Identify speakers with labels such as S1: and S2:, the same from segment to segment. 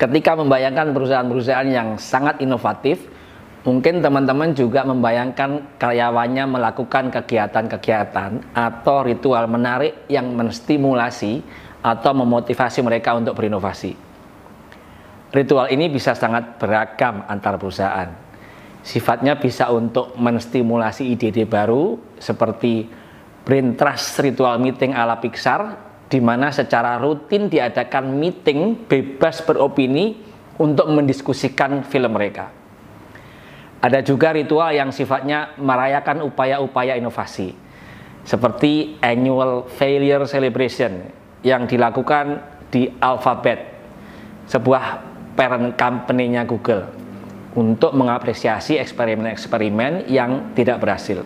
S1: ketika membayangkan perusahaan-perusahaan yang sangat inovatif, mungkin teman-teman juga membayangkan karyawannya melakukan kegiatan-kegiatan atau ritual menarik yang menstimulasi atau memotivasi mereka untuk berinovasi. Ritual ini bisa sangat beragam antar perusahaan. Sifatnya bisa untuk menstimulasi ide-ide baru seperti brain trust ritual meeting ala Pixar di mana secara rutin diadakan meeting bebas beropini untuk mendiskusikan film mereka. Ada juga ritual yang sifatnya merayakan upaya-upaya inovasi, seperti annual failure celebration yang dilakukan di Alphabet, sebuah parent company-nya Google, untuk mengapresiasi eksperimen-eksperimen yang tidak berhasil.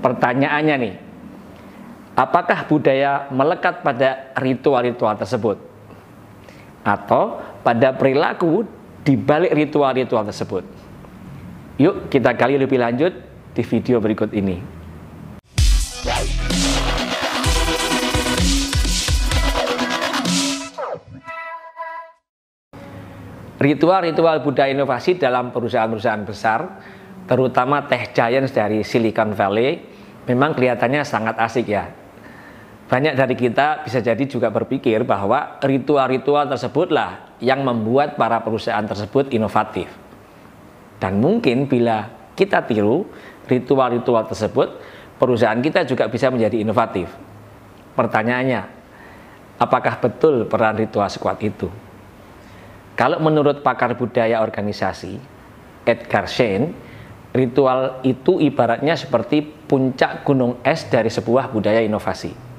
S1: Pertanyaannya nih, Apakah budaya melekat pada ritual-ritual tersebut? Atau pada perilaku di balik ritual-ritual tersebut? Yuk kita gali lebih lanjut di video berikut ini. Ritual-ritual budaya inovasi dalam perusahaan-perusahaan besar, terutama tech giants dari Silicon Valley, memang kelihatannya sangat asik ya banyak dari kita bisa jadi juga berpikir bahwa ritual-ritual tersebutlah yang membuat para perusahaan tersebut inovatif. Dan mungkin bila kita tiru ritual-ritual tersebut, perusahaan kita juga bisa menjadi inovatif. Pertanyaannya, apakah betul peran ritual sekuat itu? Kalau menurut pakar budaya organisasi, Edgar Schein, ritual itu ibaratnya seperti puncak gunung es dari sebuah budaya inovasi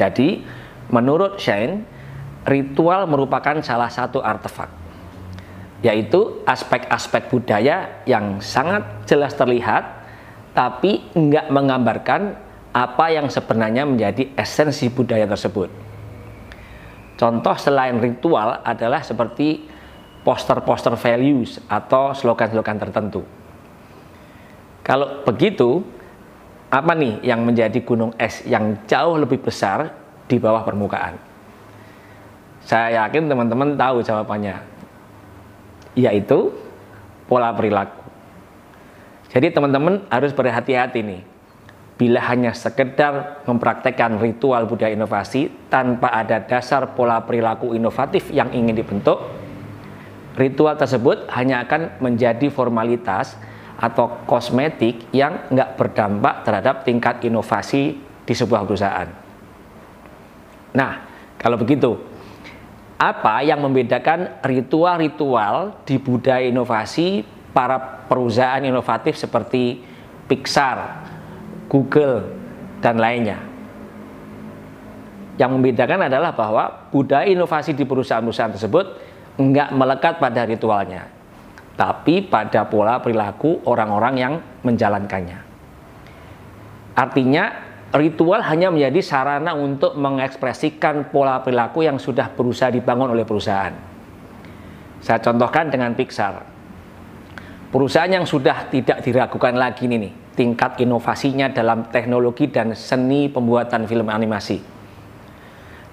S1: jadi, menurut Shane, ritual merupakan salah satu artefak, yaitu aspek-aspek budaya yang sangat jelas terlihat, tapi enggak menggambarkan apa yang sebenarnya menjadi esensi budaya tersebut. Contoh selain ritual adalah seperti poster-poster values atau slogan-slogan tertentu. Kalau begitu, apa nih yang menjadi gunung es yang jauh lebih besar di bawah permukaan? Saya yakin teman-teman tahu jawabannya, yaitu pola perilaku. Jadi teman-teman harus berhati-hati nih. Bila hanya sekedar mempraktekkan ritual budaya inovasi tanpa ada dasar pola perilaku inovatif yang ingin dibentuk, ritual tersebut hanya akan menjadi formalitas atau kosmetik yang nggak berdampak terhadap tingkat inovasi di sebuah perusahaan. Nah, kalau begitu, apa yang membedakan ritual-ritual di budaya inovasi para perusahaan inovatif seperti Pixar, Google, dan lainnya? Yang membedakan adalah bahwa budaya inovasi di perusahaan-perusahaan tersebut nggak melekat pada ritualnya, tapi pada pola perilaku orang-orang yang menjalankannya. Artinya, ritual hanya menjadi sarana untuk mengekspresikan pola perilaku yang sudah berusaha dibangun oleh perusahaan. Saya contohkan dengan Pixar. Perusahaan yang sudah tidak diragukan lagi ini nih, tingkat inovasinya dalam teknologi dan seni pembuatan film animasi.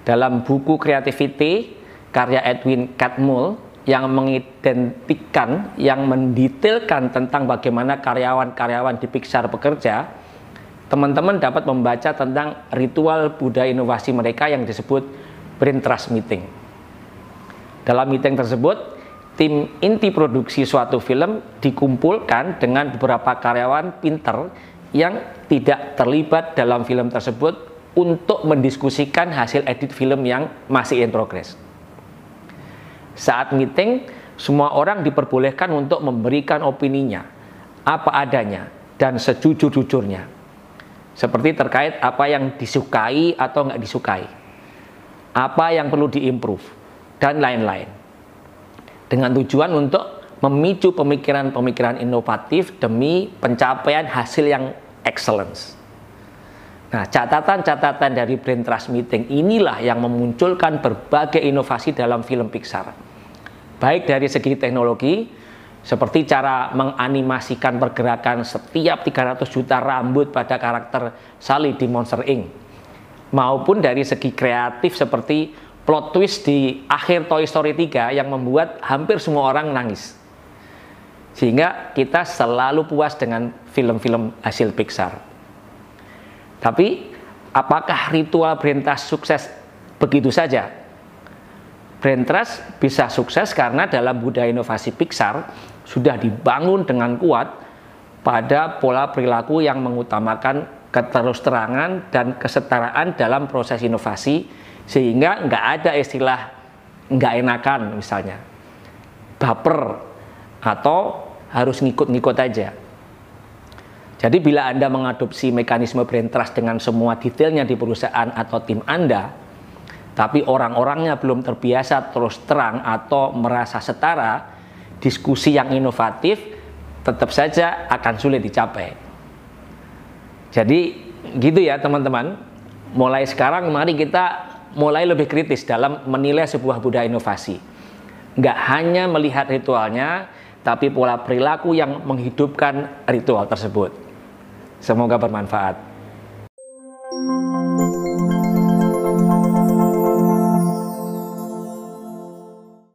S1: Dalam buku Creativity, karya Edwin Catmull, yang mengidentikan, yang mendetailkan tentang bagaimana karyawan-karyawan di Pixar bekerja, teman-teman dapat membaca tentang ritual budaya inovasi mereka yang disebut Brain Trust Meeting. Dalam meeting tersebut, tim inti produksi suatu film dikumpulkan dengan beberapa karyawan pinter yang tidak terlibat dalam film tersebut untuk mendiskusikan hasil edit film yang masih in progress. Saat meeting, semua orang diperbolehkan untuk memberikan opininya, apa adanya, dan sejujur-jujurnya. Seperti terkait apa yang disukai atau nggak disukai, apa yang perlu diimprove, dan lain-lain. Dengan tujuan untuk memicu pemikiran-pemikiran inovatif demi pencapaian hasil yang excellence. Nah, catatan-catatan dari Brain Trust Meeting inilah yang memunculkan berbagai inovasi dalam film Pixar baik dari segi teknologi seperti cara menganimasikan pergerakan setiap 300 juta rambut pada karakter Sally di Monster Inc. maupun dari segi kreatif seperti plot twist di akhir Toy Story 3 yang membuat hampir semua orang nangis. Sehingga kita selalu puas dengan film-film hasil Pixar. Tapi apakah ritual trust sukses begitu saja? Brain trust bisa sukses karena dalam budaya inovasi Pixar sudah dibangun dengan kuat pada pola perilaku yang mengutamakan keterus terangan dan kesetaraan dalam proses inovasi sehingga nggak ada istilah nggak enakan misalnya. Baper atau harus ngikut-ngikut aja. Jadi bila Anda mengadopsi mekanisme brain trust dengan semua detailnya di perusahaan atau tim Anda, tapi orang-orangnya belum terbiasa terus terang atau merasa setara, diskusi yang inovatif tetap saja akan sulit dicapai. Jadi gitu ya teman-teman. Mulai sekarang mari kita mulai lebih kritis dalam menilai sebuah budaya inovasi. Nggak hanya melihat ritualnya, tapi pola perilaku yang menghidupkan ritual tersebut. Semoga bermanfaat.